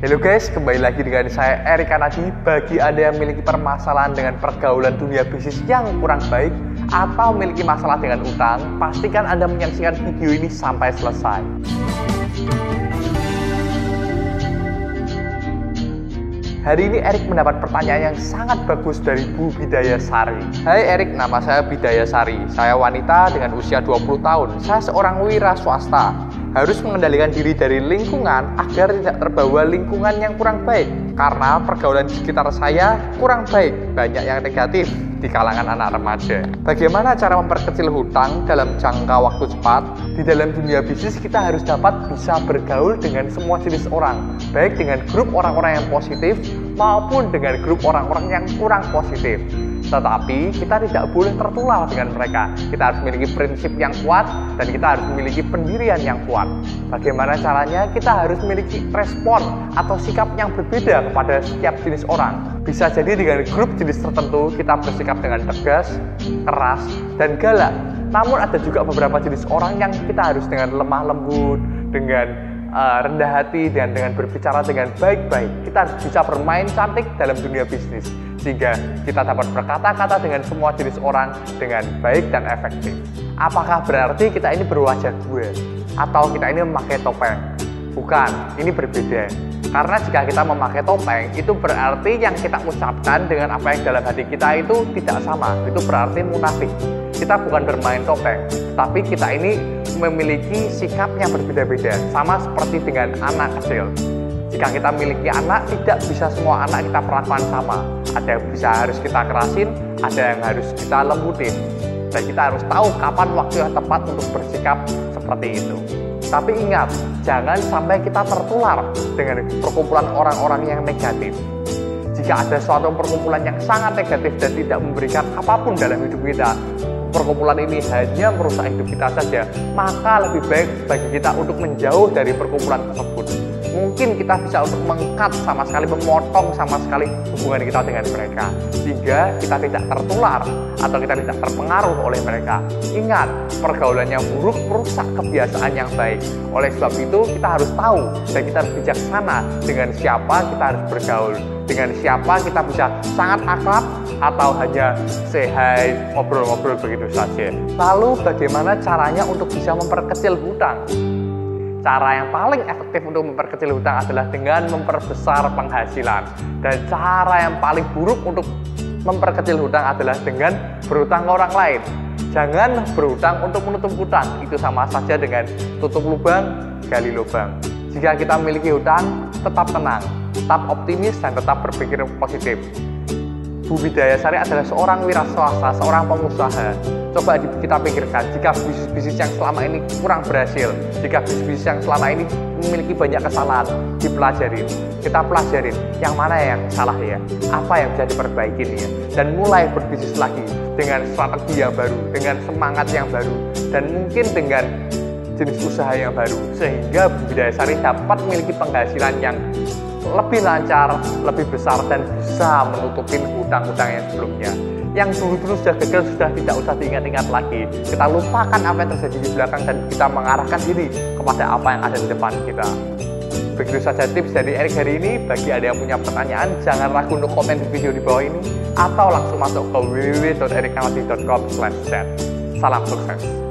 Halo guys, kembali lagi dengan saya Erik Kanadi. Bagi Anda yang memiliki permasalahan dengan pergaulan dunia bisnis yang kurang baik atau memiliki masalah dengan utang, pastikan Anda menyaksikan video ini sampai selesai. Hari ini Erik mendapat pertanyaan yang sangat bagus dari Bu Bidaya Sari. Hai Erik, nama saya Bidaya Sari. Saya wanita dengan usia 20 tahun. Saya seorang wira swasta harus mengendalikan diri dari lingkungan agar tidak terbawa lingkungan yang kurang baik. Karena pergaulan di sekitar saya kurang baik banyak yang negatif di kalangan anak remaja. Bagaimana cara memperkecil hutang dalam jangka waktu cepat? Di dalam dunia bisnis kita harus dapat bisa bergaul dengan semua jenis orang baik dengan grup orang-orang yang positif maupun dengan grup orang-orang yang kurang positif tetapi kita tidak boleh tertular dengan mereka. Kita harus memiliki prinsip yang kuat dan kita harus memiliki pendirian yang kuat. Bagaimana caranya? Kita harus memiliki respon atau sikap yang berbeda kepada setiap jenis orang. Bisa jadi dengan grup jenis tertentu kita bersikap dengan tegas, keras, dan galak. Namun ada juga beberapa jenis orang yang kita harus dengan lemah lembut, dengan uh, rendah hati dan dengan berbicara dengan baik-baik. Kita harus bisa bermain cantik dalam dunia bisnis sehingga kita dapat berkata-kata dengan semua jenis orang dengan baik dan efektif. Apakah berarti kita ini berwajah gue atau kita ini memakai topeng? Bukan, ini berbeda. Karena jika kita memakai topeng, itu berarti yang kita ucapkan dengan apa yang dalam hati kita itu tidak sama. Itu berarti munafik. Kita bukan bermain topeng, tapi kita ini memiliki sikap yang berbeda-beda. Sama seperti dengan anak kecil. Jika kita memiliki anak, tidak bisa semua anak kita perlakukan sama. Ada yang bisa harus kita kerasin, ada yang harus kita lembutin. Dan kita harus tahu kapan waktu yang tepat untuk bersikap seperti itu. Tapi ingat, jangan sampai kita tertular dengan perkumpulan orang-orang yang negatif. Jika ada suatu perkumpulan yang sangat negatif dan tidak memberikan apa pun dalam hidup kita, perkumpulan ini hanya merusak hidup kita saja, maka lebih baik bagi kita untuk menjauh dari perkumpulan tersebut mungkin kita bisa untuk mengkat sama sekali, memotong sama sekali hubungan kita dengan mereka. Sehingga kita tidak tertular atau kita tidak terpengaruh oleh mereka. Ingat, pergaulan yang buruk merusak kebiasaan yang baik. Oleh sebab itu, kita harus tahu dan kita harus bijaksana dengan siapa kita harus bergaul. Dengan siapa kita bisa sangat akrab atau hanya sehat ngobrol-ngobrol begitu saja. Lalu bagaimana caranya untuk bisa memperkecil hutang? Cara yang paling efektif untuk memperkecil hutang adalah dengan memperbesar penghasilan. Dan cara yang paling buruk untuk memperkecil hutang adalah dengan berhutang orang lain. Jangan berhutang untuk menutup hutang. Itu sama saja dengan tutup lubang, gali lubang. Jika kita memiliki hutang, tetap tenang, tetap optimis, dan tetap berpikir positif. Bu Bidaya Sari adalah seorang wira swasta, seorang pengusaha Coba kita pikirkan, jika bisnis-bisnis yang selama ini kurang berhasil, jika bisnis-bisnis yang selama ini memiliki banyak kesalahan, dipelajari. Kita pelajarin yang mana yang salah ya, apa yang bisa diperbaiki ya, dan mulai berbisnis lagi dengan strategi yang baru, dengan semangat yang baru, dan mungkin dengan jenis usaha yang baru, sehingga budidaya sari dapat memiliki penghasilan yang lebih lancar, lebih besar, dan bisa menutupi hutang-hutang yang sebelumnya yang dulu-dulu sudah gagal sudah tidak usah diingat-ingat lagi. Kita lupakan apa yang terjadi di belakang dan kita mengarahkan diri kepada apa yang ada di depan kita. Begitu saja tips dari Erik hari ini. Bagi ada yang punya pertanyaan, jangan ragu untuk komen di video di bawah ini atau langsung masuk ke www.erikkanati.com/chat. Salam sukses.